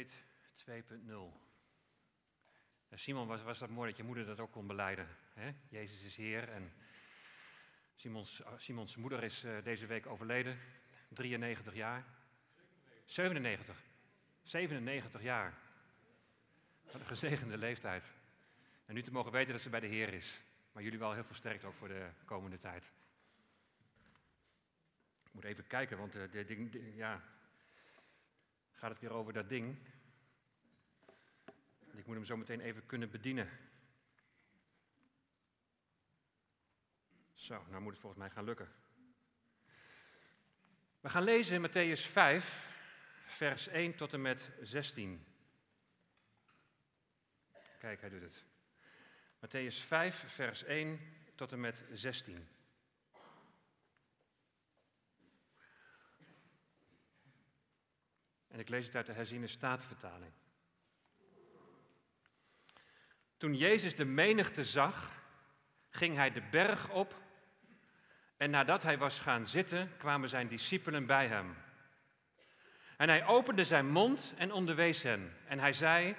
update 2.0. Simon, was, was dat mooi dat je moeder dat ook kon beleiden. Hè? Jezus is Heer en Simons, Simons moeder is uh, deze week overleden, 93 jaar. 97. 97 jaar. Wat een gezegende leeftijd. En nu te mogen weten dat ze bij de Heer is. Maar jullie wel heel veel sterkte ook voor de komende tijd. Ik moet even kijken, want de, de, ja, gaat het weer over dat ding. Ik moet hem zo meteen even kunnen bedienen. Zo, nou moet het volgens mij gaan lukken. We gaan lezen in Matthäus 5, vers 1 tot en met 16. Kijk, hij doet het. Matthäus 5, vers 1 tot en met 16. Ik lees het uit de herziene statenvertaling. Toen Jezus de menigte zag, ging hij de berg op en nadat hij was gaan zitten, kwamen zijn discipelen bij hem. En hij opende zijn mond en onderwees hen. En hij zei,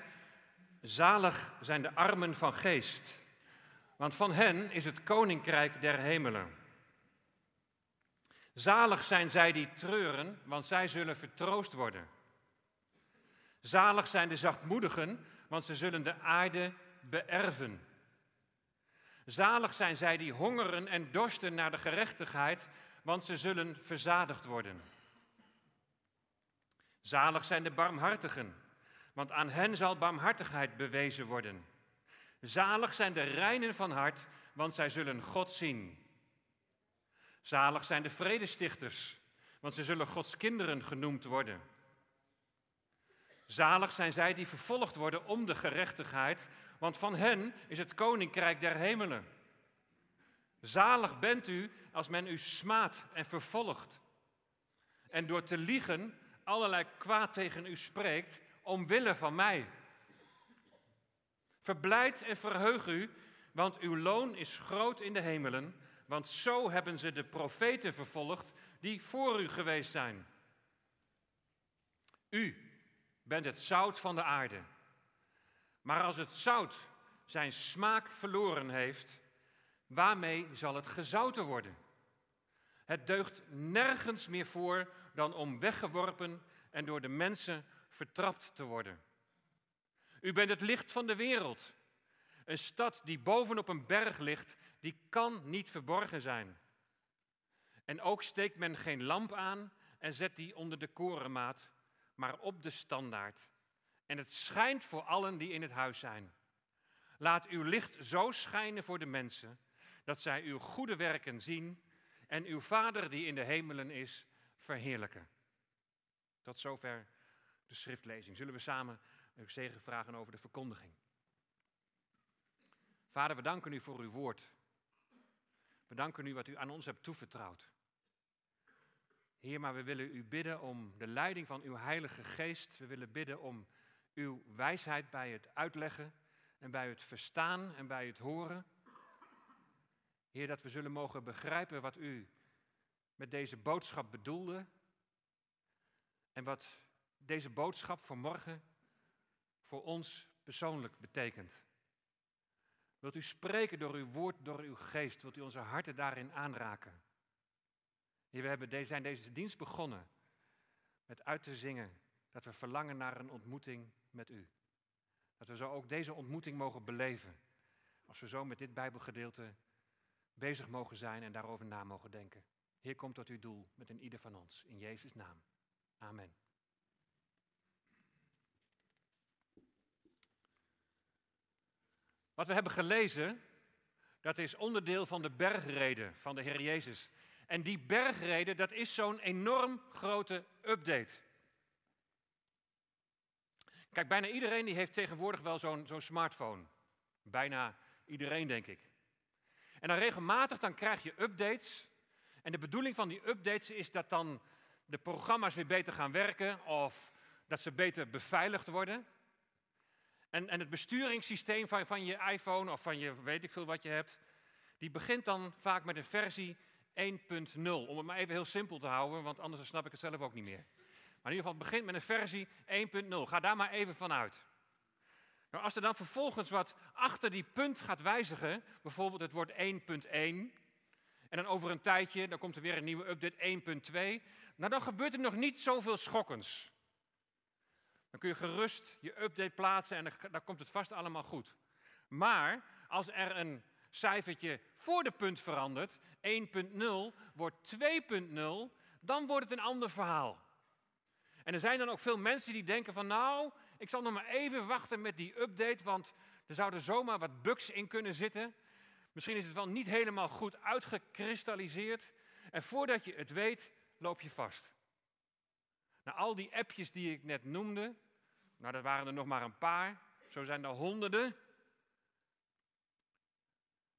zalig zijn de armen van geest, want van hen is het koninkrijk der hemelen. Zalig zijn zij die treuren, want zij zullen vertroost worden. Zalig zijn de zachtmoedigen, want ze zullen de aarde beërven. Zalig zijn zij die hongeren en dorsten naar de gerechtigheid, want ze zullen verzadigd worden. Zalig zijn de barmhartigen, want aan hen zal barmhartigheid bewezen worden. Zalig zijn de reinen van hart, want zij zullen God zien. Zalig zijn de vredestichters, want ze zullen Gods kinderen genoemd worden. Zalig zijn zij die vervolgd worden om de gerechtigheid, want van hen is het koninkrijk der hemelen. Zalig bent u als men u smaadt en vervolgt. En door te liegen allerlei kwaad tegen u spreekt, omwille van mij. Verblijd en verheug u, want uw loon is groot in de hemelen, want zo hebben ze de profeten vervolgd die voor u geweest zijn. U bent het zout van de aarde. Maar als het zout zijn smaak verloren heeft, waarmee zal het gezouten worden? Het deugt nergens meer voor dan om weggeworpen en door de mensen vertrapt te worden. U bent het licht van de wereld. Een stad die bovenop een berg ligt, die kan niet verborgen zijn. En ook steekt men geen lamp aan en zet die onder de korenmaat, maar op de standaard. En het schijnt voor allen die in het huis zijn. Laat uw licht zo schijnen voor de mensen, dat zij uw goede werken zien en uw Vader die in de hemelen is, verheerlijken. Tot zover de schriftlezing. Zullen we samen uw zegen vragen over de verkondiging? Vader, we danken u voor uw woord. We danken u wat u aan ons hebt toevertrouwd. Heer, maar we willen u bidden om de leiding van uw Heilige Geest. We willen bidden om uw wijsheid bij het uitleggen en bij het verstaan en bij het horen. Heer, dat we zullen mogen begrijpen wat u met deze boodschap bedoelde en wat deze boodschap voor morgen voor ons persoonlijk betekent. Wilt u spreken door uw woord, door uw geest? Wilt u onze harten daarin aanraken? We hebben zijn deze dienst begonnen met uit te zingen dat we verlangen naar een ontmoeting met u. Dat we zo ook deze ontmoeting mogen beleven. Als we zo met dit Bijbelgedeelte bezig mogen zijn en daarover na mogen denken. Heer, kom tot uw doel met een ieder van ons. In Jezus' naam. Amen. Wat we hebben gelezen, dat is onderdeel van de bergreden van de Heer Jezus. En die bergreden, dat is zo'n enorm grote update. Kijk, bijna iedereen die heeft tegenwoordig wel zo'n zo'n smartphone. Bijna iedereen, denk ik. En dan regelmatig dan krijg je updates. En de bedoeling van die updates is dat dan de programma's weer beter gaan werken of dat ze beter beveiligd worden. En, en het besturingssysteem van, van je iPhone of van je weet ik veel wat je hebt, die begint dan vaak met een versie 1.0. Om het maar even heel simpel te houden, want anders snap ik het zelf ook niet meer. Maar in ieder geval, het begint met een versie 1.0. Ga daar maar even vanuit. Nou, als er dan vervolgens wat achter die punt gaat wijzigen, bijvoorbeeld het wordt 1.1, en dan over een tijdje, dan komt er weer een nieuwe update 1.2, nou dan gebeurt er nog niet zoveel schokkends. Dan kun je gerust je update plaatsen en dan, komt het vast allemaal goed. Maar als er een cijfertje voor de punt verandert, 1.0 wordt 2.0, dan wordt het een ander verhaal. En er zijn dan ook veel mensen die denken van nou, ik zal nog maar even wachten met die update, want er zouden zomaar wat bugs in kunnen zitten. Misschien is het wel niet helemaal goed uitgekristalliseerd. En voordat je het weet, loop je vast. Nou, al die appjes die ik net noemde, nou, dat waren er nog maar een paar. Zo zijn er honderden.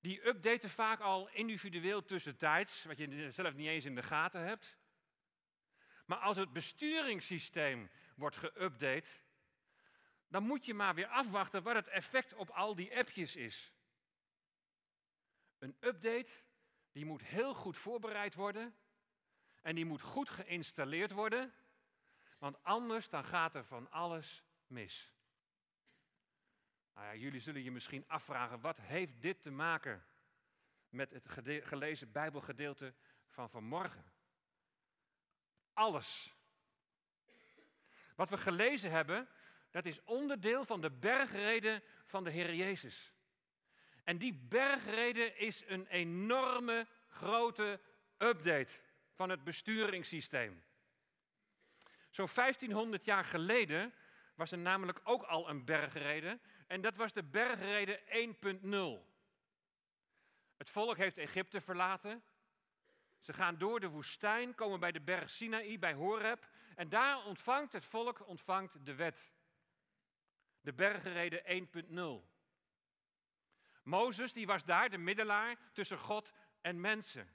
Die updaten vaak al individueel tussentijds, wat je zelf niet eens in de gaten hebt. Maar als het besturingssysteem wordt geüpdate, dan moet je maar weer afwachten wat het effect op al die appjes is. Een update, die moet heel goed voorbereid worden en die moet goed geïnstalleerd worden, want anders dan gaat er van alles mis. Nou ja, jullie zullen je misschien afvragen, wat heeft dit te maken met het gelezen Bijbelgedeelte van vanmorgen? Alles. Wat we gelezen hebben, dat is onderdeel van de bergreden van de Heer Jezus. En die bergreden is een enorme grote update van het besturingssysteem. Zo'n 1500 jaar geleden was er namelijk ook al een bergreden en dat was de bergreden 1.0. Het volk heeft Egypte verlaten. Ze gaan door de woestijn, komen bij de berg Sinaï, bij Horeb. En daar ontvangt het volk ontvangt de wet. De bergreden 1.0. Mozes die was daar de middelaar tussen God en mensen.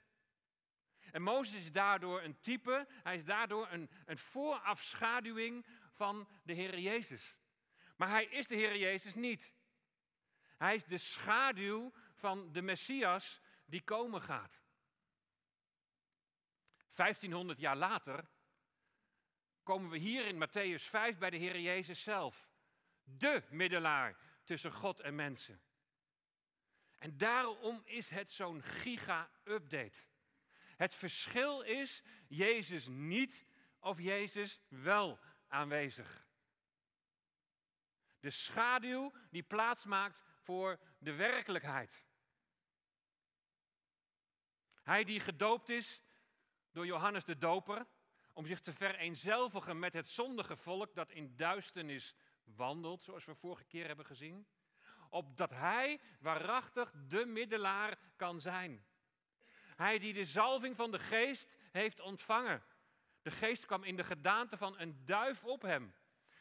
En Mozes is daardoor een type, hij is daardoor een, een voorafschaduwing van de Heer Jezus. Maar hij is de Heer Jezus niet. Hij is de schaduw van de Messias die komen gaat. 1500 jaar later komen we hier in Matthäus 5 bij de Heer Jezus zelf. De middelaar tussen God en mensen. En daarom is het zo'n giga-update. Het verschil is Jezus niet of Jezus wel aanwezig. De schaduw die plaatsmaakt voor de werkelijkheid. Hij die gedoopt is door Johannes de Doper, om zich te vereenzelvigen met het zondige volk dat in duisternis wandelt, zoals we vorige keer hebben gezien. Opdat hij waarachtig de middelaar kan zijn. Hij die de zalving van de geest heeft ontvangen. De geest kwam in de gedaante van een duif op hem.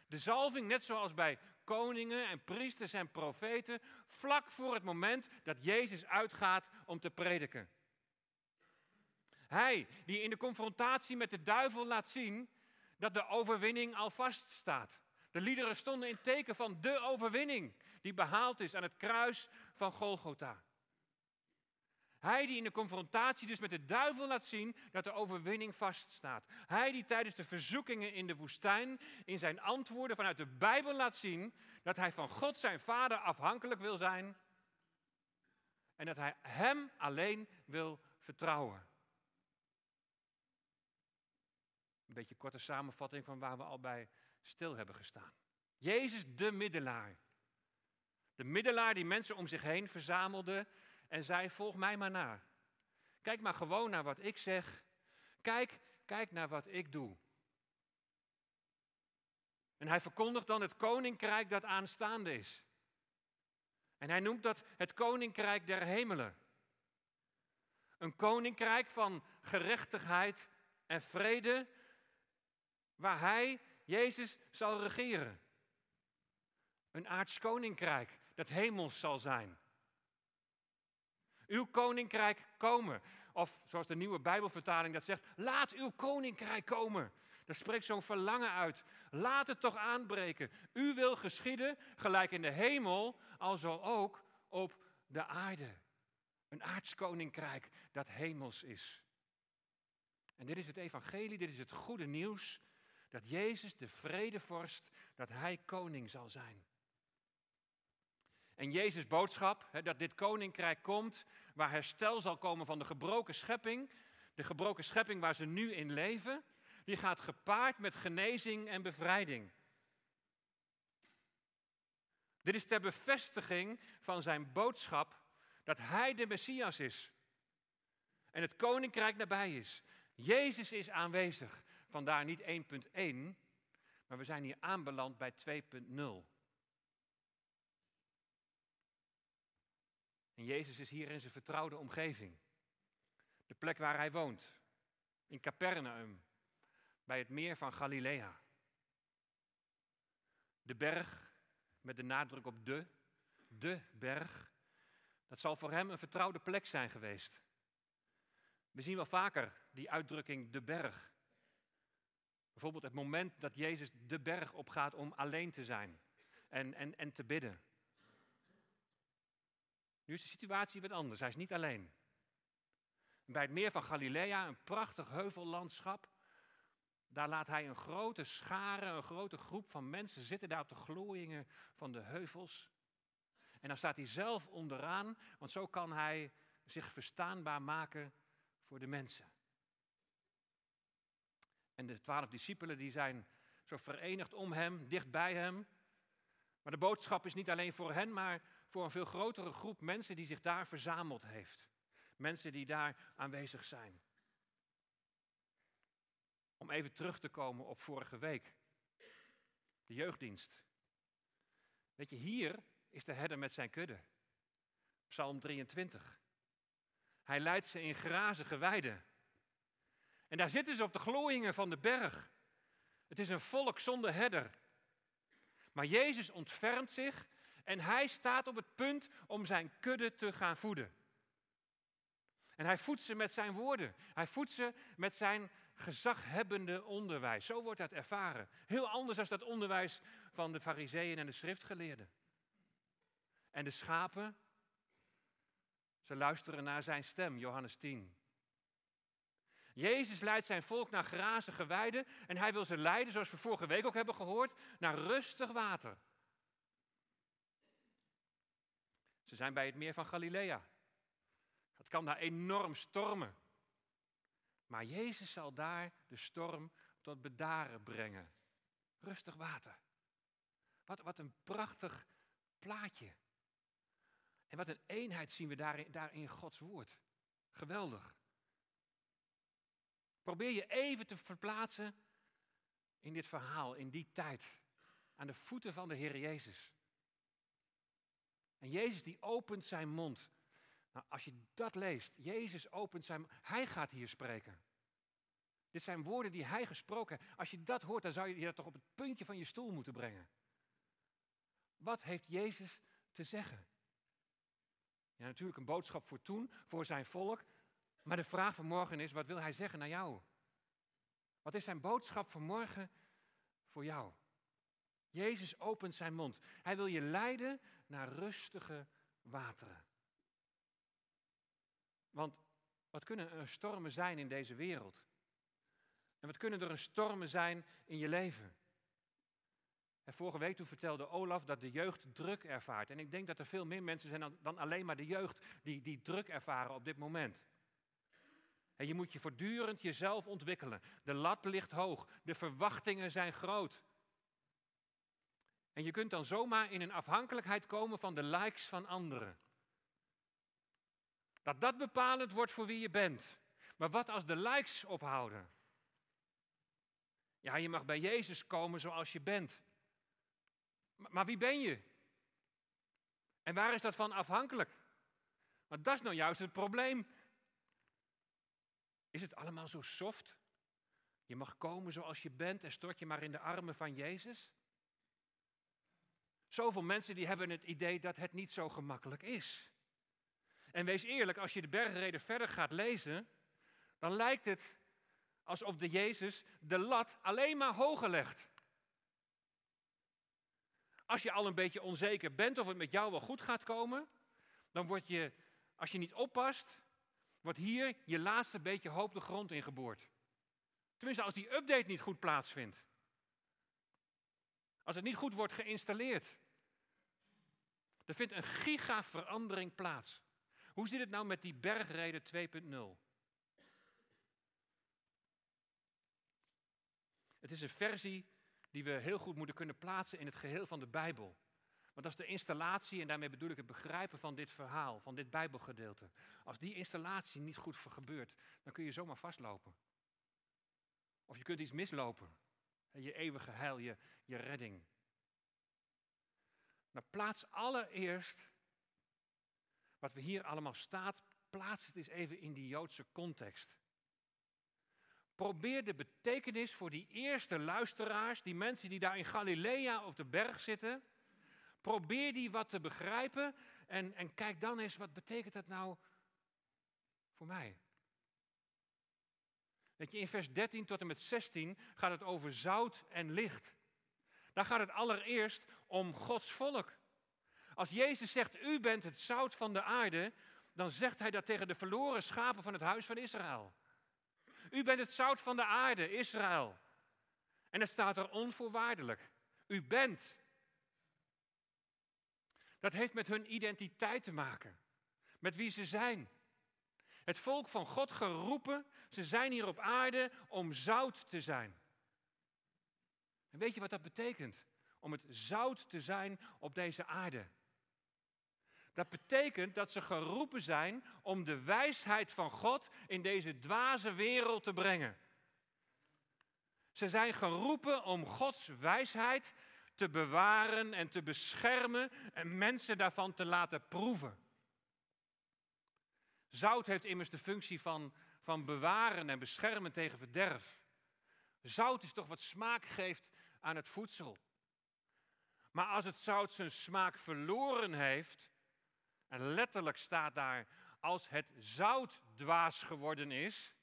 De zalving, net zoals bij koningen en priesters en profeten, vlak voor het moment dat Jezus uitgaat om te prediken. Hij die in de confrontatie met de duivel laat zien dat de overwinning al vaststaat. De liederen stonden in teken van de overwinning die behaald is aan het kruis van Golgotha. Hij die in de confrontatie dus met de duivel laat zien dat de overwinning vaststaat. Hij die tijdens de verzoekingen in de woestijn in zijn antwoorden vanuit de Bijbel laat zien dat hij van God zijn vader afhankelijk wil zijn en dat hij hem alleen wil vertrouwen. Een beetje korte samenvatting van waar we al bij stil hebben gestaan. Jezus de middelaar. De middelaar die mensen om zich heen verzamelde en zei: Volg mij maar na. Kijk maar gewoon naar wat ik zeg. Kijk, kijk naar wat ik doe. En hij verkondigt dan het koninkrijk dat aanstaande is. En hij noemt dat het koninkrijk der hemelen. Een koninkrijk van gerechtigheid en vrede, waar hij, Jezus, zal regeren. Een aards koninkrijk dat hemels zal zijn. Uw koninkrijk komen. Of zoals de nieuwe Bijbelvertaling dat zegt, laat uw koninkrijk komen. Daar spreekt zo'n verlangen uit. Laat het toch aanbreken. U wil geschieden, gelijk in de hemel, alzo ook op de aarde. Een aardskoninkrijk dat hemels is. En dit is het evangelie, dit is het goede nieuws Dat Jezus de vredevorst, dat hij koning zal zijn. En Jezus' boodschap, dat dit koninkrijk komt, waar herstel zal komen van de gebroken schepping, de gebroken schepping waar ze nu in leven, die gaat gepaard met genezing en bevrijding. Dit is ter bevestiging van zijn boodschap dat hij de Messias is. En het koninkrijk nabij is. Jezus is aanwezig. Vandaar niet 1.1, maar we zijn hier aanbeland bij 2.0. En Jezus is hier in zijn vertrouwde omgeving. De plek waar hij woont. In Capernaum, bij het meer van Galilea. De berg, met de nadruk op de, de berg, dat zal voor hem een vertrouwde plek zijn geweest. We zien wel vaker die uitdrukking de berg. Bijvoorbeeld het moment dat Jezus de berg opgaat om alleen te zijn en, en, en te bidden. Nu is de situatie wat anders. Hij is niet alleen. Bij het meer van Galilea, een prachtig heuvellandschap, daar laat hij een grote schare, een grote groep van mensen zitten daar op de glooiingen van de heuvels. En dan staat hij zelf onderaan, want zo kan hij zich verstaanbaar maken voor de mensen. En de twaalf discipelen die zijn zo verenigd om hem, dicht bij hem. Maar de boodschap is niet alleen voor hen, maar voor een veel grotere groep mensen die zich daar verzameld heeft. Mensen die daar aanwezig zijn. Om even terug te komen op vorige week. De jeugddienst. Weet je, hier is de herder met zijn kudde. Psalm 23. Hij leidt ze in grazige weiden. En daar zitten ze op de glooiingen van de berg. Het is een volk zonder herder. Maar Jezus ontfermt zich en hij staat op het punt om zijn kudde te gaan voeden. En hij voedt ze met zijn woorden. Hij voedt ze met zijn gezaghebbende onderwijs. Zo wordt dat ervaren. Heel anders dan dat onderwijs van de fariseeën en de schriftgeleerden. En de schapen, ze luisteren naar zijn stem, Johannes 10. Jezus leidt zijn volk naar grazige weiden en hij wil ze leiden, zoals we vorige week ook hebben gehoord, naar rustig water. Ze zijn bij het meer van Galilea. Het kan daar enorm stormen. Maar Jezus zal daar de storm tot bedaren brengen. Rustig water. Wat, wat een prachtig plaatje. En wat een eenheid zien we daarin, daarin in Gods woord. Geweldig. Probeer je even te verplaatsen in dit verhaal, in die tijd. Aan de voeten van de Heer Jezus. En Jezus die opent zijn mond. Nou, als je dat leest, Jezus opent zijn Hij gaat hier spreken. Dit zijn woorden die hij gesproken heeft. Als je dat hoort, dan zou je dat toch op het puntje van je stoel moeten brengen. Wat heeft Jezus te zeggen? Ja, natuurlijk een boodschap voor toen, voor zijn volk. Maar de vraag van morgen is, wat wil hij zeggen naar jou? Wat is zijn boodschap van morgen voor jou? Jezus opent zijn mond. Hij wil je leiden naar rustige wateren. Want wat kunnen er stormen zijn in deze wereld? En wat kunnen er stormen zijn in je leven? En vorige week toen vertelde Olaf dat de jeugd druk ervaart. En ik denk dat er veel meer mensen zijn dan, alleen maar de jeugd die, die druk ervaren op dit moment. En je moet je voortdurend jezelf ontwikkelen. De lat ligt hoog, de verwachtingen zijn groot. En je kunt dan zomaar in een afhankelijkheid komen van de likes van anderen. Dat dat bepalend wordt voor wie je bent. Maar wat als de likes ophouden? Ja, je mag bij Jezus komen zoals je bent. Maar wie ben je? En waar is dat van afhankelijk? Want dat is nou juist het probleem. Is het allemaal zo soft? Je mag komen zoals je bent en stort je maar in de armen van Jezus? Zoveel mensen die hebben het idee dat het niet zo gemakkelijk is. En wees eerlijk, als je de bergreden verder gaat lezen, dan lijkt het alsof de Jezus de lat alleen maar hoger legt. Als je al een beetje onzeker bent of het met jou wel goed gaat komen, dan word je, als je niet oppast, wordt hier je laatste beetje hoop de grond ingeboord. Tenminste, als die update niet goed plaatsvindt. Als het niet goed wordt geïnstalleerd. Er vindt een gigaverandering plaats. Hoe zit het nou met die bergreden 2.0? Het is een versie die we heel goed moeten kunnen plaatsen in het geheel van de Bijbel. Want als de installatie, en daarmee bedoel ik het begrijpen van dit verhaal, van dit Bijbelgedeelte, als die installatie niet goed gebeurt, dan kun je zomaar vastlopen. Of je kunt iets mislopen. Je eeuwige heil, je, je redding. Maar plaats allereerst wat we hier allemaal staat, plaats het eens even in die Joodse context. Probeer de betekenis voor die eerste luisteraars, die mensen die daar in Galilea op de berg zitten, probeer die wat te begrijpen en, en kijk dan eens wat betekent dat nou voor mij. Weet je, in vers 13 tot en met 16 gaat het over zout en licht. Daar gaat het allereerst om Gods volk. Als Jezus zegt, u bent het zout van de aarde, dan zegt hij dat tegen de verloren schapen van het huis van Israël. U bent het zout van de aarde, Israël. En het staat er onvoorwaardelijk. U bent. Dat heeft met hun identiteit te maken. Met wie ze zijn. Het volk van God geroepen, ze zijn hier op aarde om zout te zijn. En weet je wat dat betekent? Om het zout te zijn op deze aarde. Dat betekent dat ze geroepen zijn om de wijsheid van God in deze dwaze wereld te brengen. Ze zijn geroepen om Gods wijsheid te bewaren en te beschermen en mensen daarvan te laten proeven. Zout heeft immers de functie van, van bewaren en beschermen tegen verderf. Zout is toch wat smaak geeft aan het voedsel. Maar als het zout zijn smaak verloren heeft, en letterlijk staat daar, als het zout dwaas geworden is,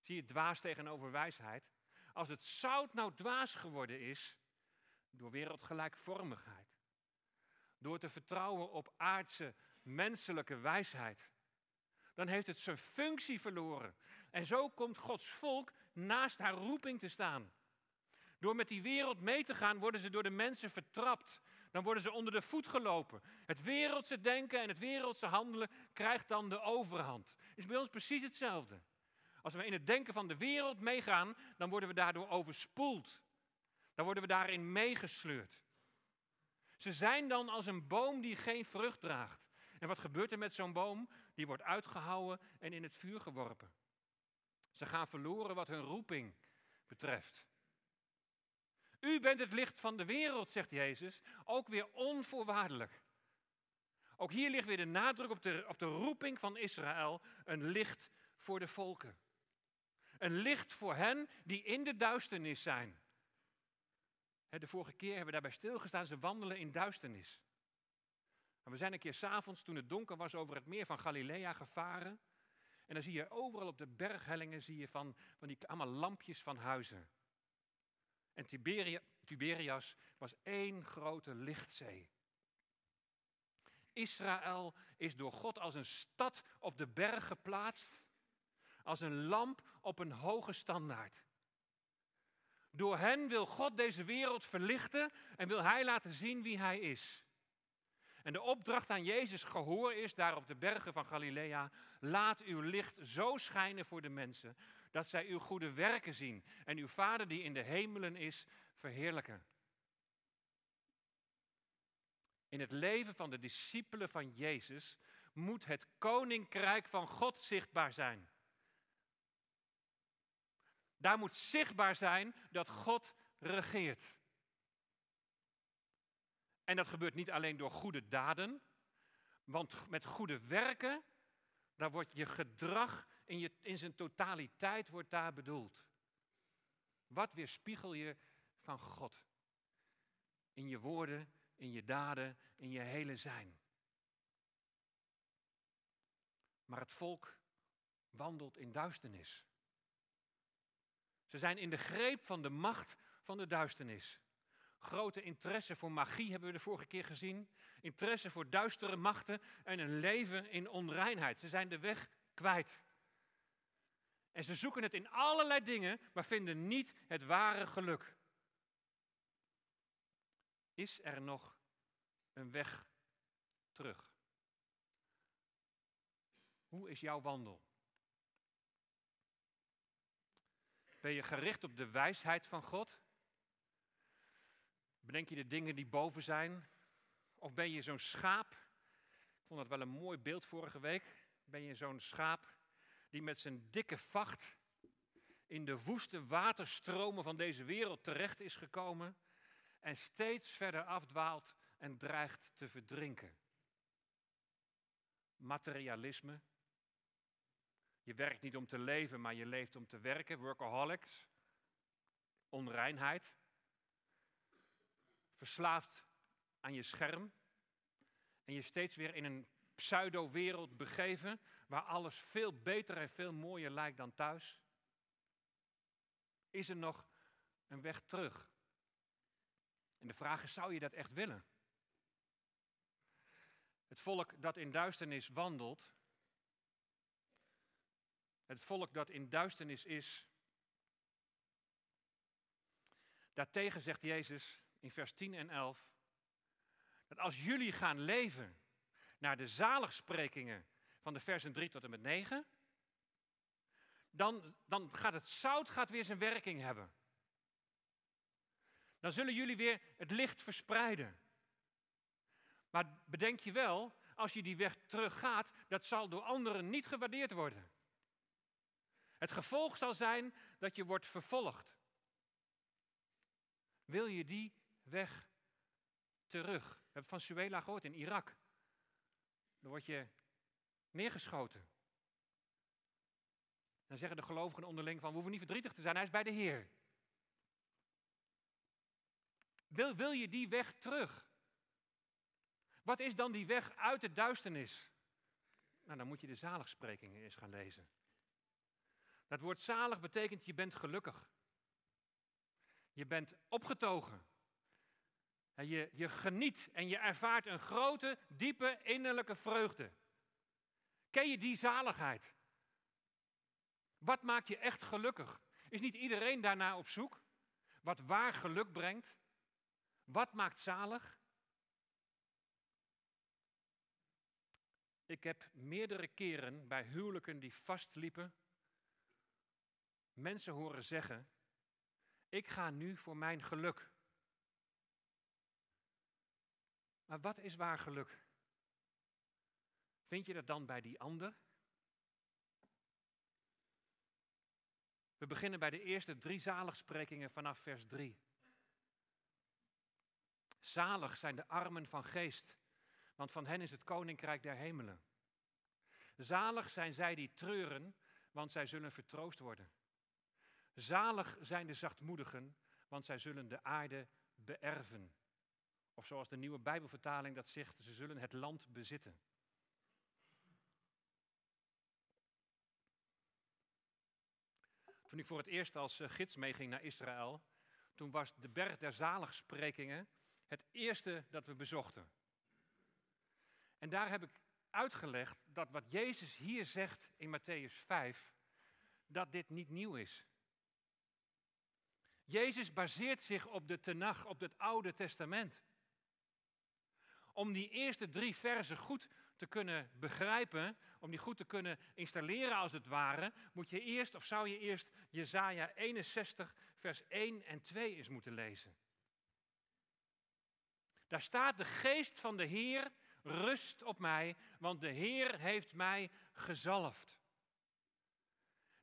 zie je dwaas tegenover wijsheid. Als het zout nou dwaas geworden is, door wereldgelijkvormigheid, door te vertrouwen op aardse menselijke wijsheid, dan heeft het zijn functie verloren. En zo komt Gods volk naast haar roeping te staan. Door met die wereld mee te gaan, worden ze door de mensen vertrapt dan worden ze onder de voet gelopen. Het wereldse denken en het wereldse handelen krijgt dan de overhand. Is bij ons precies hetzelfde. Als we in het denken van de wereld meegaan, dan worden we daardoor overspoeld. Dan worden we daarin meegesleurd. Ze zijn dan als een boom die geen vrucht draagt. En wat gebeurt er met zo'n boom? Die wordt uitgehouwen en in het vuur geworpen. Ze gaan verloren wat hun roeping betreft. U bent het licht van de wereld, zegt Jezus, ook weer onvoorwaardelijk. Ook hier ligt weer de nadruk op de, op de roeping van Israël, een licht voor de volken. Een licht voor hen die in de duisternis zijn. De vorige keer hebben we daarbij stilgestaan, ze wandelen in duisternis. we zijn een keer s'avonds, toen het donker was, over het meer van Galilea gevaren. En dan zie je overal op de berghellingen zie je van, van die allemaal lampjes van huizen. En Tiberias was één grote lichtzee. Israël is door God als een stad op de berg geplaatst, als een lamp op een hoge standaard. Door hen wil God deze wereld verlichten en wil Hij laten zien wie Hij is. En de opdracht aan Jezus gehoor is daar op de bergen van Galilea, laat uw licht zo schijnen voor de mensen, dat zij uw goede werken zien en uw Vader die in de hemelen is, verheerlijken. In het leven van de discipelen van Jezus moet het koninkrijk van God zichtbaar zijn. Daar moet zichtbaar zijn dat God regeert. En dat gebeurt niet alleen door goede daden, want met goede werken, daar wordt je gedrag in, je, in zijn totaliteit wordt daar bedoeld. Wat weerspiegel je van God? In je woorden, in je daden, in je hele zijn. Maar het volk wandelt in duisternis. Ze zijn in de greep van de macht van de duisternis. Grote interesse voor magie hebben we de vorige keer gezien. Interesse voor duistere machten en een leven in onreinheid. Ze zijn de weg kwijt. En ze zoeken het in allerlei dingen, maar vinden niet het ware geluk. Is er nog een weg terug? Hoe is jouw wandel? Ben je gericht op de wijsheid van God? Bedenk je de dingen die boven zijn? Of ben je zo'n schaap? Ik vond dat wel een mooi beeld vorige week. Ben je zo'n schaap die met zijn dikke vacht in de woeste waterstromen van deze wereld terecht is gekomen en steeds verder afdwaalt en dreigt te verdrinken? Materialisme. Je werkt niet om te leven, maar je leeft om te werken. Workaholics. Onreinheid verslaafd aan je scherm en je steeds weer in een pseudo-wereld begeven waar alles veel beter en veel mooier lijkt dan thuis? Is er nog een weg terug? En de vraag is, zou je dat echt willen? Het volk dat in duisternis wandelt, het volk dat in duisternis is, daartegen zegt Jezus, in vers 10 en 11, dat als jullie gaan leven naar de zaligsprekingen van de versen 3 tot en met 9, dan, dan gaat het zout gaat weer zijn werking hebben. Dan zullen jullie weer het licht verspreiden. Maar bedenk je wel, als je die weg teruggaat, dat zal door anderen niet gewaardeerd worden. Het gevolg zal zijn dat je wordt vervolgd. Wil je die weg terug. We hebben van Suela gehoord in Irak. Dan word je neergeschoten. Dan zeggen de gelovigen onderling van, we hoeven niet verdrietig te zijn, hij is bij de Heer. Wil, wil je die weg terug? Wat is dan die weg uit de duisternis? Nou, dan moet je de zaligsprekingen eens gaan lezen. Dat woord zalig betekent je bent gelukkig. Je bent opgetogen. En je, je geniet en je ervaart een grote, diepe innerlijke vreugde. Ken je die zaligheid? Wat maakt je echt gelukkig? Is niet iedereen daarna op zoek? Wat waar geluk brengt? Wat maakt zalig? Ik heb meerdere keren bij huwelijken die vastliepen mensen horen zeggen: Ik ga nu voor mijn geluk. Maar wat is waar geluk? Vind je dat dan bij die ander? We beginnen bij de eerste drie zaligsprekingen vanaf vers 3. Zalig zijn de armen van geest, want van hen is het koninkrijk der hemelen. Zalig zijn zij die treuren, want zij zullen vertroost worden. Zalig zijn de zachtmoedigen, want zij zullen de aarde beërven. Of zoals de nieuwe Bijbelvertaling dat zegt, ze zullen het land bezitten. Toen ik voor het eerst als eh, gids meeging naar Israël, toen was de berg der zaligsprekingen het eerste dat we bezochten. En daar heb ik uitgelegd dat wat Jezus hier zegt in Matthäus 5, dat dit niet nieuw is. Jezus baseert zich op de Tenach, op het Oude Testament. Om die eerste drie versen goed te kunnen begrijpen, om die goed te kunnen installeren als het ware, moet je eerst, of zou je eerst Jezaja 61, vers 1 en 2 eens moeten lezen. Daar staat de geest van de Heer rust op mij, want de Heer heeft mij gezalfd.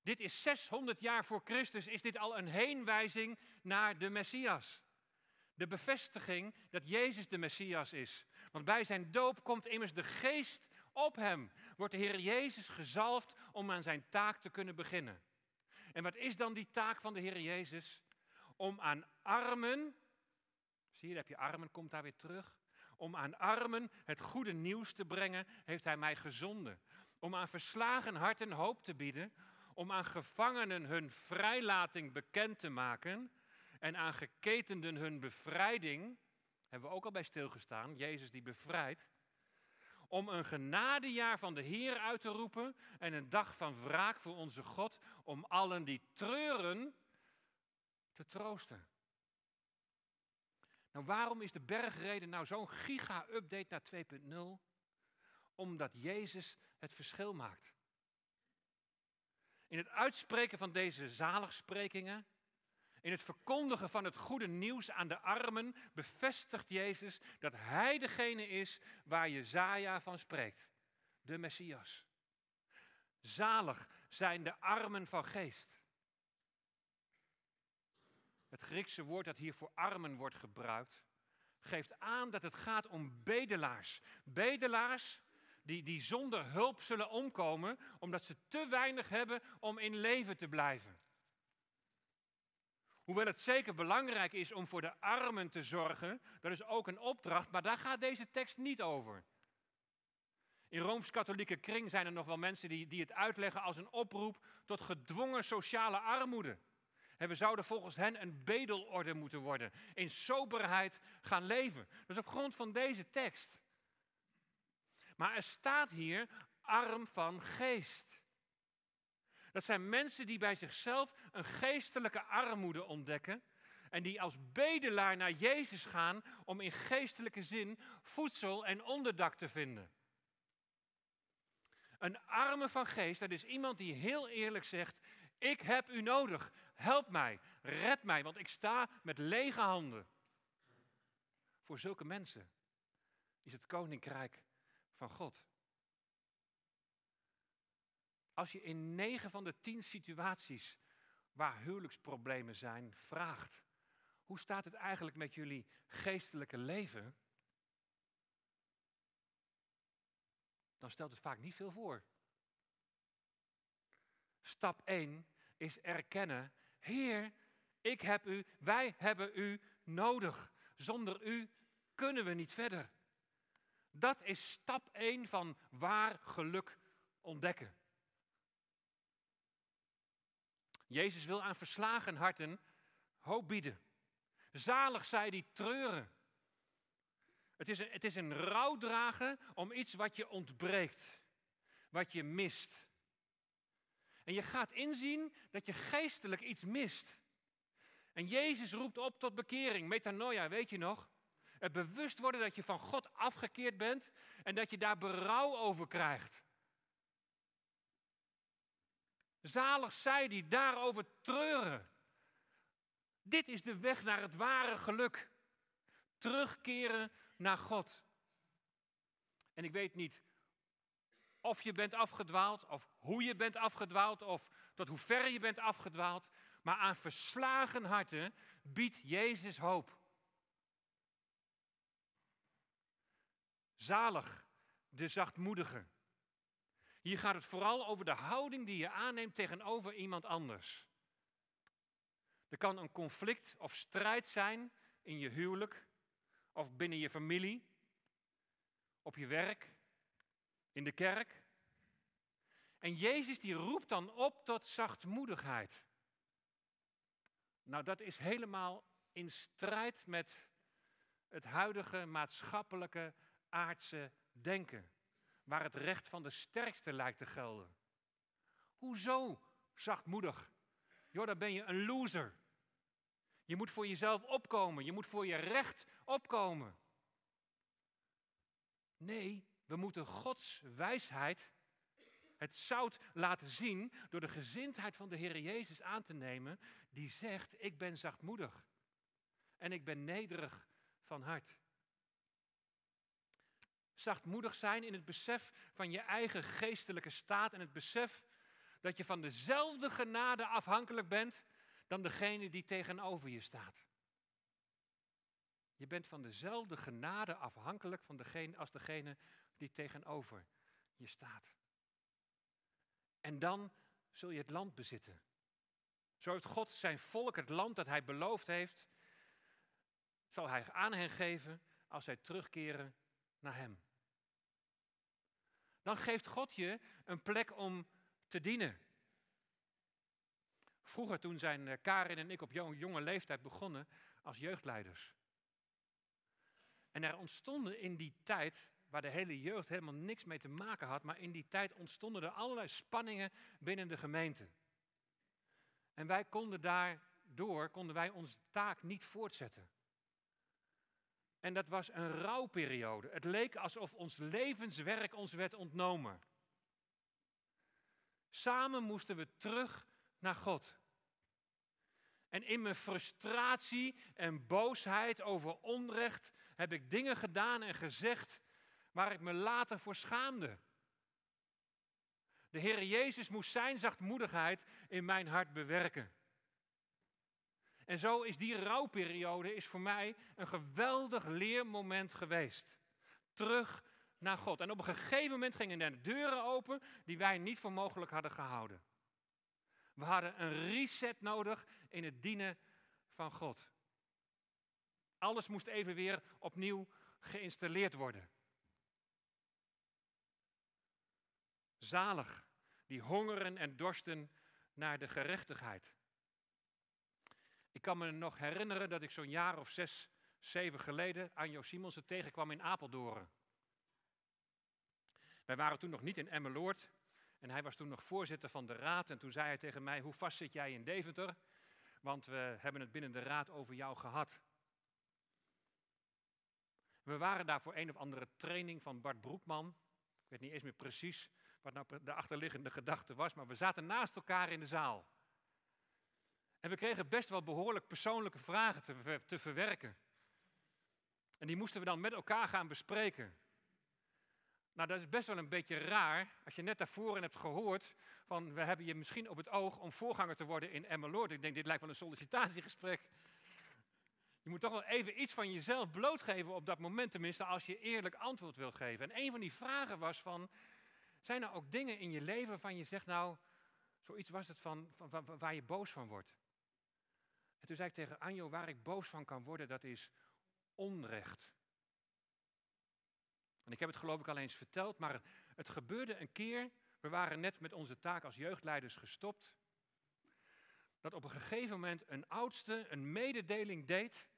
Dit is 600 jaar voor Christus, is dit al een heenwijzing naar de Messias. De bevestiging dat Jezus de Messias is. Want bij zijn doop komt immers de geest op hem. Wordt de Heer Jezus gezalfd om aan zijn taak te kunnen beginnen. En wat is dan die taak van de Heer Jezus? Om aan armen, zie je, heb je armen, komt daar weer terug. Om aan armen het goede nieuws te brengen, heeft hij mij gezonden. Om aan verslagen harten hoop te bieden. Om aan gevangenen hun vrijlating bekend te maken. En aan geketenden hun bevrijding hebben we ook al bij stilgestaan, Jezus die bevrijdt, om een genadejaar van de Heer uit te roepen en een dag van wraak voor onze God, om allen die treuren te troosten. Nou, waarom is de bergreden nou zo'n giga-update naar 2.0? Omdat Jezus het verschil maakt. In het uitspreken van deze zaligsprekingen, in het verkondigen van het goede nieuws aan de armen, bevestigt Jezus dat Hij degene is waar Jezaja van spreekt, de Messias. Zalig zijn de armen van geest. Het Griekse woord dat hier voor armen wordt gebruikt, geeft aan dat het gaat om bedelaars. Bedelaars die, die zonder hulp zullen omkomen, omdat ze te weinig hebben om in leven te blijven. Hoewel het zeker belangrijk is om voor de armen te zorgen, dat is ook een opdracht, maar daar gaat deze tekst niet over. In Rooms-Katholieke kring zijn er nog wel mensen die, die het uitleggen als een oproep tot gedwongen sociale armoede. En we zouden volgens hen een bedelorde moeten worden, in soberheid gaan leven. Dus op grond van deze tekst. Maar er staat hier arm van geest. Dat zijn mensen die bij zichzelf een geestelijke armoede ontdekken en die als bedelaar naar Jezus gaan om in geestelijke zin voedsel en onderdak te vinden. Een arme van geest, dat is iemand die heel eerlijk zegt: Ik heb u nodig, help mij, red mij, want ik sta met lege handen. Voor zulke mensen is het koninkrijk van God. Als je in negen van de tien situaties waar huwelijksproblemen zijn vraagt, hoe staat het eigenlijk met jullie geestelijke leven? Dan stelt het vaak niet veel voor. Stap 1 is erkennen, Heer, ik heb u, wij hebben u nodig. Zonder u kunnen we niet verder. Dat is stap 1 van waar geluk ontdekken. Jezus wil aan verslagen harten hoop bieden. Zalig zij die treuren. Het is, een, het is een rouwdragen om iets wat je ontbreekt, wat je mist. En je gaat inzien dat je geestelijk iets mist. En Jezus roept op tot bekering, metanoia, weet je nog? Het bewust worden dat je van God afgekeerd bent en dat je daar berouw over krijgt. Zalig zij die daarover treuren. Dit is de weg naar het ware geluk. Terugkeren naar God. En ik weet niet of je bent afgedwaald, of hoe je bent afgedwaald, of tot hoe ver je bent afgedwaald. Maar aan verslagen harten biedt Jezus hoop. Zalig de zachtmoedige. Hier gaat het vooral over de houding die je aanneemt tegenover iemand anders. Er kan een conflict of strijd zijn in je huwelijk of binnen je familie, op je werk, in de kerk. En Jezus die roept dan op tot zachtmoedigheid. Nou, dat is helemaal in strijd met het huidige maatschappelijke aardse denken, waar het recht van de sterkste lijkt te gelden. Hoezo zachtmoedig? Joh, dan ben je een loser. Je moet voor jezelf opkomen, je moet voor je recht opkomen. Nee, we moeten Gods wijsheid, het zout laten zien door de gezindheid van de Heer Jezus aan te nemen, die zegt, ik ben zachtmoedig en ik ben nederig van hart. Zachtmoedig zijn in het besef van je eigen geestelijke staat en het besef dat je van dezelfde genade afhankelijk bent dan degene die tegenover je staat. Je bent van dezelfde genade afhankelijk van degene, als degene die tegenover je staat. En dan zul je het land bezitten. Zo heeft God zijn volk het land dat hij beloofd heeft, zal hij aan hen geven als zij terugkeren naar hem. Dan geeft God je een plek om te dienen. Vroeger, toen zijn eh, Karin en ik op jonge leeftijd begonnen als jeugdleiders. En er ontstonden in die tijd, waar de hele jeugd helemaal niks mee te maken had, maar in die tijd ontstonden er allerlei spanningen binnen de gemeente. En wij konden daardoor, konden wij onze taak niet voortzetten. En dat was een rouwperiode. Het leek alsof ons levenswerk ons werd ontnomen. Samen moesten we terug naar God. En in mijn frustratie en boosheid over onrecht heb ik dingen gedaan en gezegd waar ik me later voor schaamde. De Heer Jezus moest zijn zachtmoedigheid in mijn hart bewerken. En zo is die rouwperiode is voor mij een geweldig leermoment geweest. Terug naar God. En op een gegeven moment gingen er deuren open die wij niet voor mogelijk hadden gehouden. We hadden een reset nodig in het dienen van God. Alles moest even weer opnieuw geïnstalleerd worden. Zalig, die hongeren en dorsten naar de gerechtigheid. Ik kan me nog herinneren dat ik zo'n jaar of zes, zeven geleden Anjo Simonsen tegenkwam in Apeldoorn. Wij waren toen nog niet in Emmeloord en hij was toen nog voorzitter van de raad. En toen zei hij tegen mij, hoe vast zit jij in Deventer? Want we hebben het binnen de raad over jou gehad. We waren daar voor een of andere training van Bart Broekman. Ik weet niet eens meer precies wat nou de achterliggende gedachte was, maar we zaten naast elkaar in de zaal. En we kregen best wel behoorlijk persoonlijke vragen te, te verwerken. En die moesten we dan met elkaar gaan bespreken. Nou, dat is best wel een beetje raar als je net daarvoor hebt gehoord van we hebben je misschien op het oog om voorganger te worden in Emmeloord. Ik denk, dit lijkt wel een sollicitatiegesprek. Je moet toch wel even iets van jezelf blootgeven op dat moment, tenminste als je eerlijk antwoord wilt geven. En een van die vragen was van, zijn er ook dingen in je leven waarvan je zegt, nou, zoiets was het van, van, van, waar je boos van wordt? En toen zei ik tegen Anjo, waar ik boos van kan worden, dat is onrecht. En ik heb het geloof ik al eens verteld, maar het gebeurde een keer. We waren net met onze taak als jeugdleiders gestopt. Dat op een gegeven moment een oudste een mededeling deed.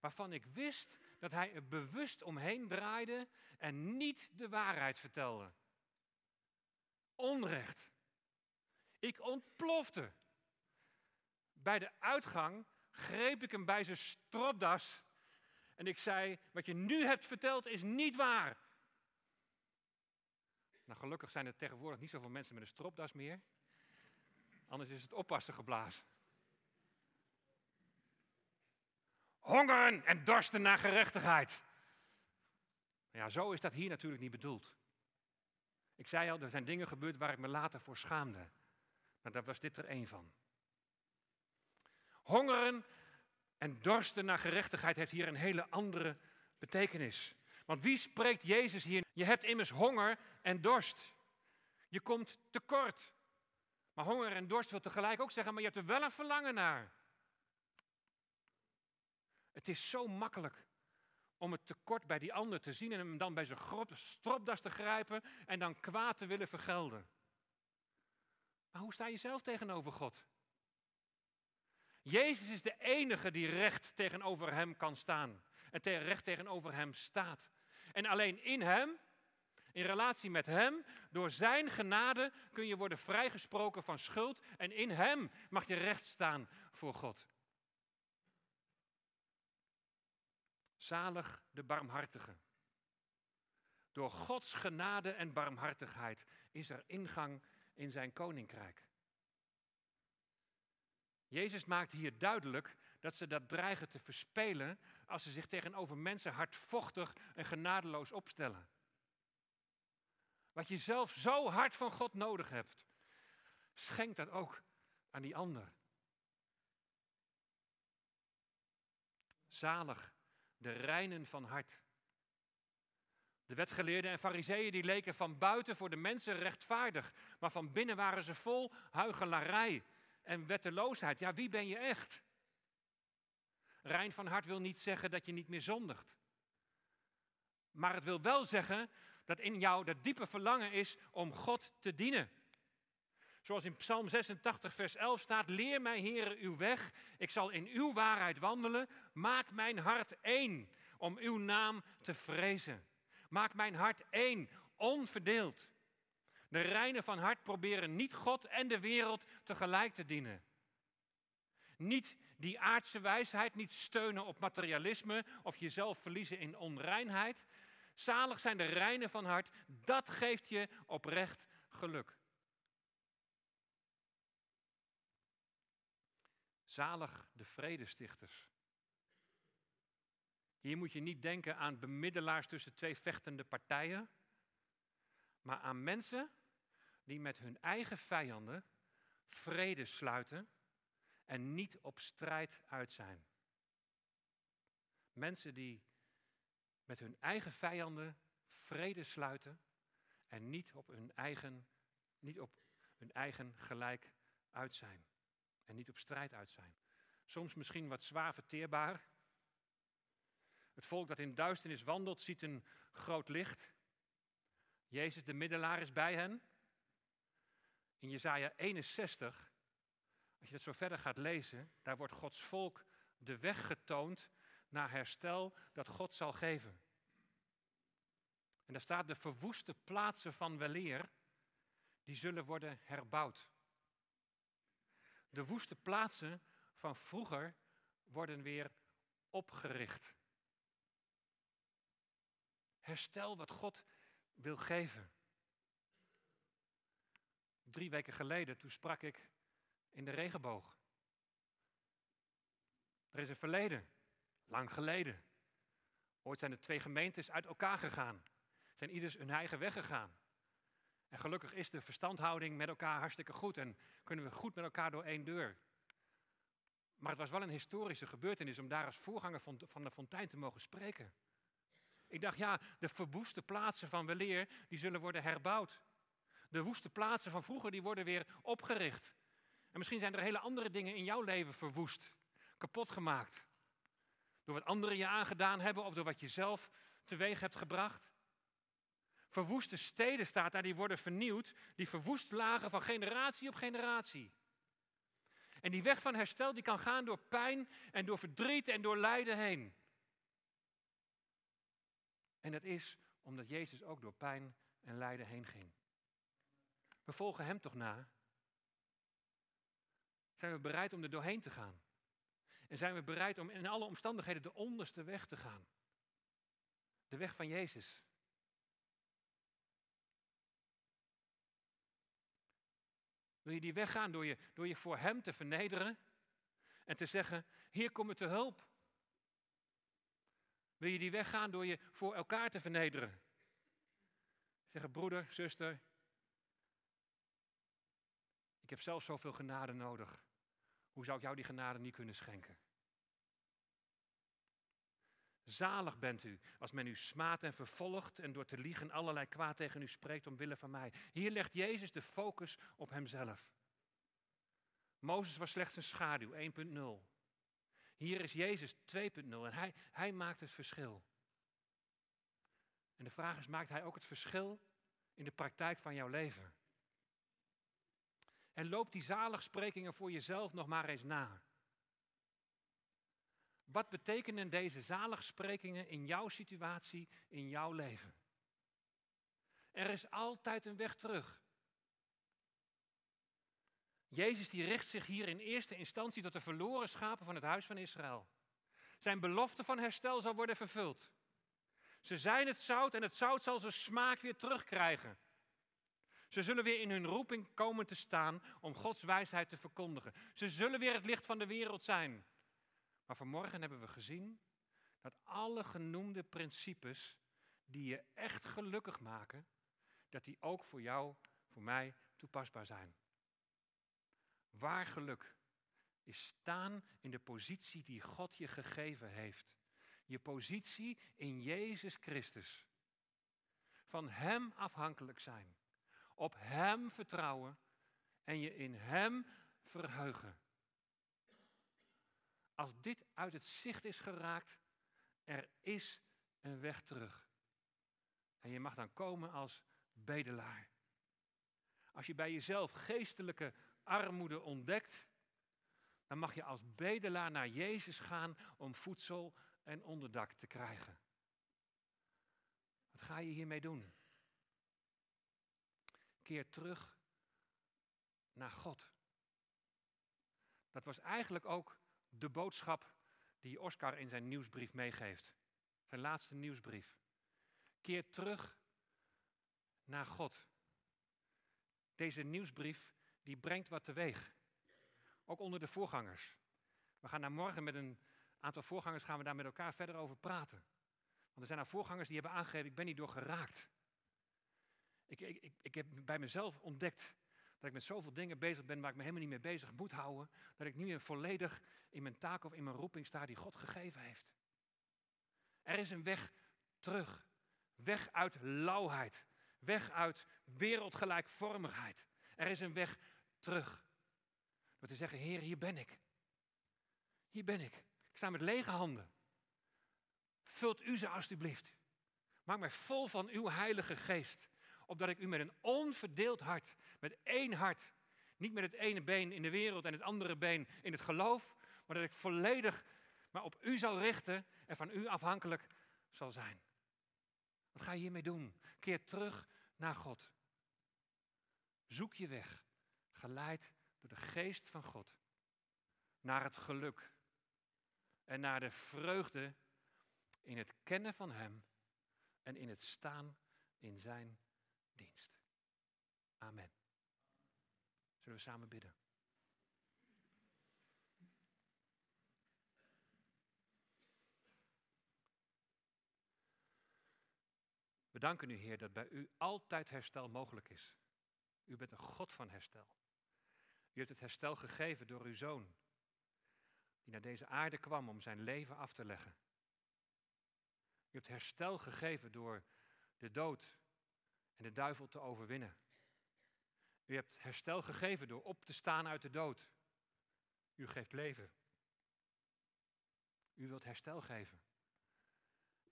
waarvan ik wist dat hij er bewust omheen draaide en niet de waarheid vertelde. Onrecht. Ik ontplofte. Bij de uitgang greep ik hem bij zijn stropdas en ik zei: Wat je nu hebt verteld is niet waar. Nou, gelukkig zijn er tegenwoordig niet zoveel mensen met een stropdas meer. Anders is het oppassen geblazen. Hongeren en dorsten naar gerechtigheid. Ja, zo is dat hier natuurlijk niet bedoeld. Ik zei al, er zijn dingen gebeurd waar ik me later voor schaamde. Maar daar was dit er één van. Hongeren en dorsten naar gerechtigheid heeft hier een hele andere betekenis. Want wie spreekt Jezus hier? Je hebt immers honger en dorst. Je komt tekort. Maar honger en dorst wil tegelijk ook zeggen, maar je hebt er wel een verlangen naar. Het is zo makkelijk om het tekort bij die ander te zien en hem dan bij zijn stropdas te grijpen en dan kwaad te willen vergelden. Maar hoe sta je zelf tegenover God? Jezus is de enige die recht tegenover hem kan staan. En recht tegenover hem staat. En alleen in hem, in relatie met hem, door zijn genade kun je worden vrijgesproken van schuld. En in hem mag je recht staan voor God. Zalig de barmhartige. Door Gods genade en barmhartigheid is er ingang in zijn koninkrijk. Jezus maakt hier duidelijk dat ze dat dreigen te verspelen als ze zich tegenover mensen hardvochtig en genadeloos opstellen. Wat je zelf zo hard van God nodig hebt, schenk dat ook aan die ander. Zalig de reinen van hart. De wetgeleerden en fariseeën die leken van buiten voor de mensen rechtvaardig, maar van binnen waren ze vol huichelarij en wetteloosheid. Ja, wie ben je echt? Rein van hart wil niet zeggen dat je niet meer zondigt. Maar het wil wel zeggen dat in jou dat diepe verlangen is om God te dienen. Zoals in Psalm 86, vers 11 staat: Leer mij, Heere, uw weg. Ik zal in uw waarheid wandelen. Maak mijn hart één om uw naam te vrezen. Maak mijn hart één, onverdeeld. De reinen van hart proberen niet God en de wereld tegelijk te dienen. Niet Die aardse wijsheid niet steunen op materialisme of jezelf verliezen in onreinheid. Zalig zijn de reinen van hart, dat geeft je oprecht geluk. Zalig de vredestichters. Hier moet je niet denken aan bemiddelaars tussen twee vechtende partijen, maar aan mensen die met hun eigen vijanden vrede sluiten en niet op strijd uit zijn. Mensen die met hun eigen vijanden vrede sluiten en niet op hun eigen, niet op hun eigen gelijk uit zijn. En niet op strijd uit zijn. Soms misschien wat zwaar verteerbaar. Het volk dat in duisternis wandelt, ziet een groot licht. Jezus, de middelaar, is bij hen. In Jesaja 61, als je dat zo verder gaat lezen, daar wordt Gods volk de weg getoond naar herstel dat God zal geven. En daar staat de verwoeste plaatsen van weleer, die zullen worden herbouwd. De woeste plaatsen van vroeger worden weer opgericht. Herstel wat God wil geven. Drie weken geleden, toen sprak ik in de regenboog. Er is een verleden, lang geleden. Ooit zijn er twee gemeentes uit elkaar gegaan. Zijn ieders hun eigen weg gegaan. En gelukkig is de verstandhouding met elkaar hartstikke goed en kunnen we goed met elkaar door één deur. Maar het was wel een historische gebeurtenis om daar als voorganger van de fontein te mogen spreken. Ik dacht, ja, de verwoeste plaatsen van weleer, die zullen worden herbouwd. De woeste plaatsen van vroeger, die worden weer opgericht. En misschien zijn er hele andere dingen in jouw leven verwoest, kapot gemaakt. Door wat anderen je aangedaan hebben of door wat je zelf teweeg hebt gebracht. Verwoeste steden staat daar, die worden vernieuwd, die verwoest lagen van generatie op generatie. En die weg van herstel die kan gaan door pijn en door verdriet en door lijden heen. En dat is omdat Jezus ook door pijn en lijden heen ging. We volgen Hem toch na? Zijn we bereid om er doorheen te gaan? En zijn we bereid om in alle omstandigheden de onderste weg te gaan? De weg van Jezus. Wil je die weg gaan door je, door je voor Hem te vernederen en te zeggen, hier kom ik te hulp. Wil je die weg gaan door je voor elkaar te vernederen? Zeggen, broeder, zuster, ik heb zelf zoveel genade nodig. Hoe zou ik jou die genade niet kunnen schenken? Zalig bent u als men u smaadt en vervolgt en door te liegen allerlei kwaad tegen u spreekt omwille van mij. Hier legt Jezus de focus op hemzelf. Mozes was slechts een schaduw, 1.0. Hier is Jezus 2.0 en hij, hij maakt het verschil. En de vraag is, maakt hij ook het verschil in de praktijk van jouw leven? En loop die zaligsprekingen voor jezelf nog maar eens na. Wat betekenen deze zaligsprekingen in jouw situatie, in jouw leven? Er is altijd een weg terug. Jezus die richt zich hier in eerste instantie tot de verloren schapen van het huis van Israël. Zijn belofte van herstel zal worden vervuld. Ze zijn het zout en het zout zal zijn smaak weer terugkrijgen. Ze zullen weer in hun roeping komen te staan om Gods wijsheid te verkondigen. Ze zullen weer het licht van de wereld zijn. Maar vanmorgen hebben we gezien dat alle genoemde principes die je echt gelukkig maken, dat die ook voor jou, voor mij toepasbaar zijn. Waar geluk is staan in de positie die God je gegeven heeft. Je positie in Jezus Christus. Van Hem afhankelijk zijn. Op Hem vertrouwen en je in Hem verheugen. Als dit uit het zicht is geraakt, er is een weg terug. En je mag dan komen als bedelaar. Als je bij jezelf geestelijke armoede ontdekt, dan mag je als bedelaar naar Jezus gaan om voedsel en onderdak te krijgen. Wat ga je hiermee doen? Keer terug naar God. Dat was eigenlijk ook de boodschap die Oscar in zijn nieuwsbrief meegeeft. Zijn laatste nieuwsbrief. Keer terug naar God. Deze nieuwsbrief die brengt wat teweeg. Ook onder de voorgangers. We gaan daar morgen met een aantal voorgangers gaan we daar met elkaar verder over praten. Want er zijn nou voorgangers die hebben aangegeven, ik ben niet door geraakt. Ik, ik, ik, heb bij mezelf ontdekt dat ik met zoveel dingen bezig ben waar ik me helemaal niet mee bezig moet houden. Dat ik niet meer volledig in mijn taak of in mijn roeping sta die God gegeven heeft. Er is een weg terug. Weg uit lauwheid. Weg uit wereldgelijkvormigheid. Er is een weg terug. Door te zeggen, Heer, hier ben ik. Hier ben ik. Ik sta met lege handen. Vult u ze alstublieft. Maak mij vol van uw heilige geest. Opdat ik u met een onverdeeld hart, met één hart, niet met het ene been in de wereld en het andere been in het geloof, maar dat ik volledig maar op u zal richten en van u afhankelijk zal zijn. Wat ga je hiermee doen? Keer terug naar God. Zoek je weg, geleid door de geest van God, naar het geluk en naar de vreugde in het kennen van Hem en in het staan in Zijn dienst. Amen. Zullen we samen bidden? We danken u, Heer, dat bij u altijd herstel mogelijk is. U bent een God van herstel. U hebt het herstel gegeven door uw zoon, die naar deze aarde kwam om zijn leven af te leggen. U hebt herstel gegeven door de dood en de duivel te overwinnen. U hebt herstel gegeven door op te staan uit de dood. U geeft leven. U wilt herstel geven.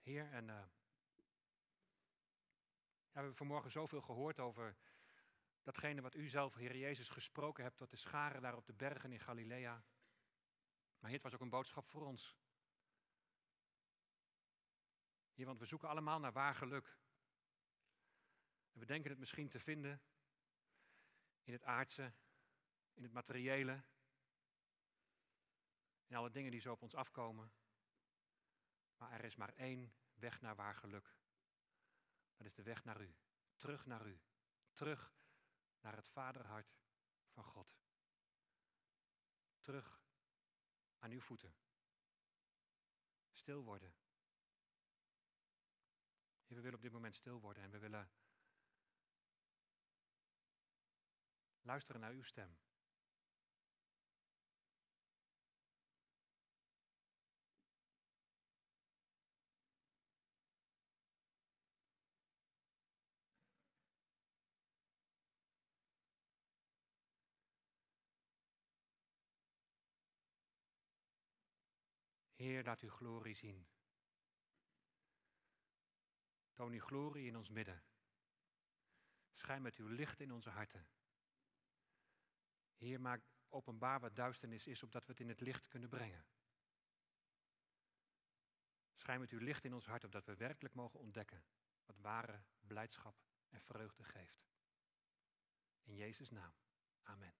Heer, en ja, we hebben vanmorgen zoveel gehoord over datgene wat u zelf, Heer Jezus, gesproken hebt tot de scharen daar op de bergen in Galilea. Maar Heer, het was ook een boodschap voor ons. Heer, want we zoeken allemaal naar waar geluk. En we denken het misschien te vinden in het aardse, in het materiële, in alle dingen die zo op ons afkomen. Maar er is maar één weg naar waar geluk. Dat is de weg naar u, terug naar u, terug naar het vaderhart van God. Terug aan uw voeten. Stil worden. we willen op dit moment stil worden en we willen luisteren naar uw stem. Heer, laat uw glorie zien. Toon uw glorie in ons midden. Schijn met uw licht in onze harten. Heer, maak openbaar wat duisternis is, opdat we het in het licht kunnen brengen. Schijn met uw licht in ons hart, opdat we werkelijk mogen ontdekken wat ware blijdschap en vreugde geeft. In Jezus' naam. Amen.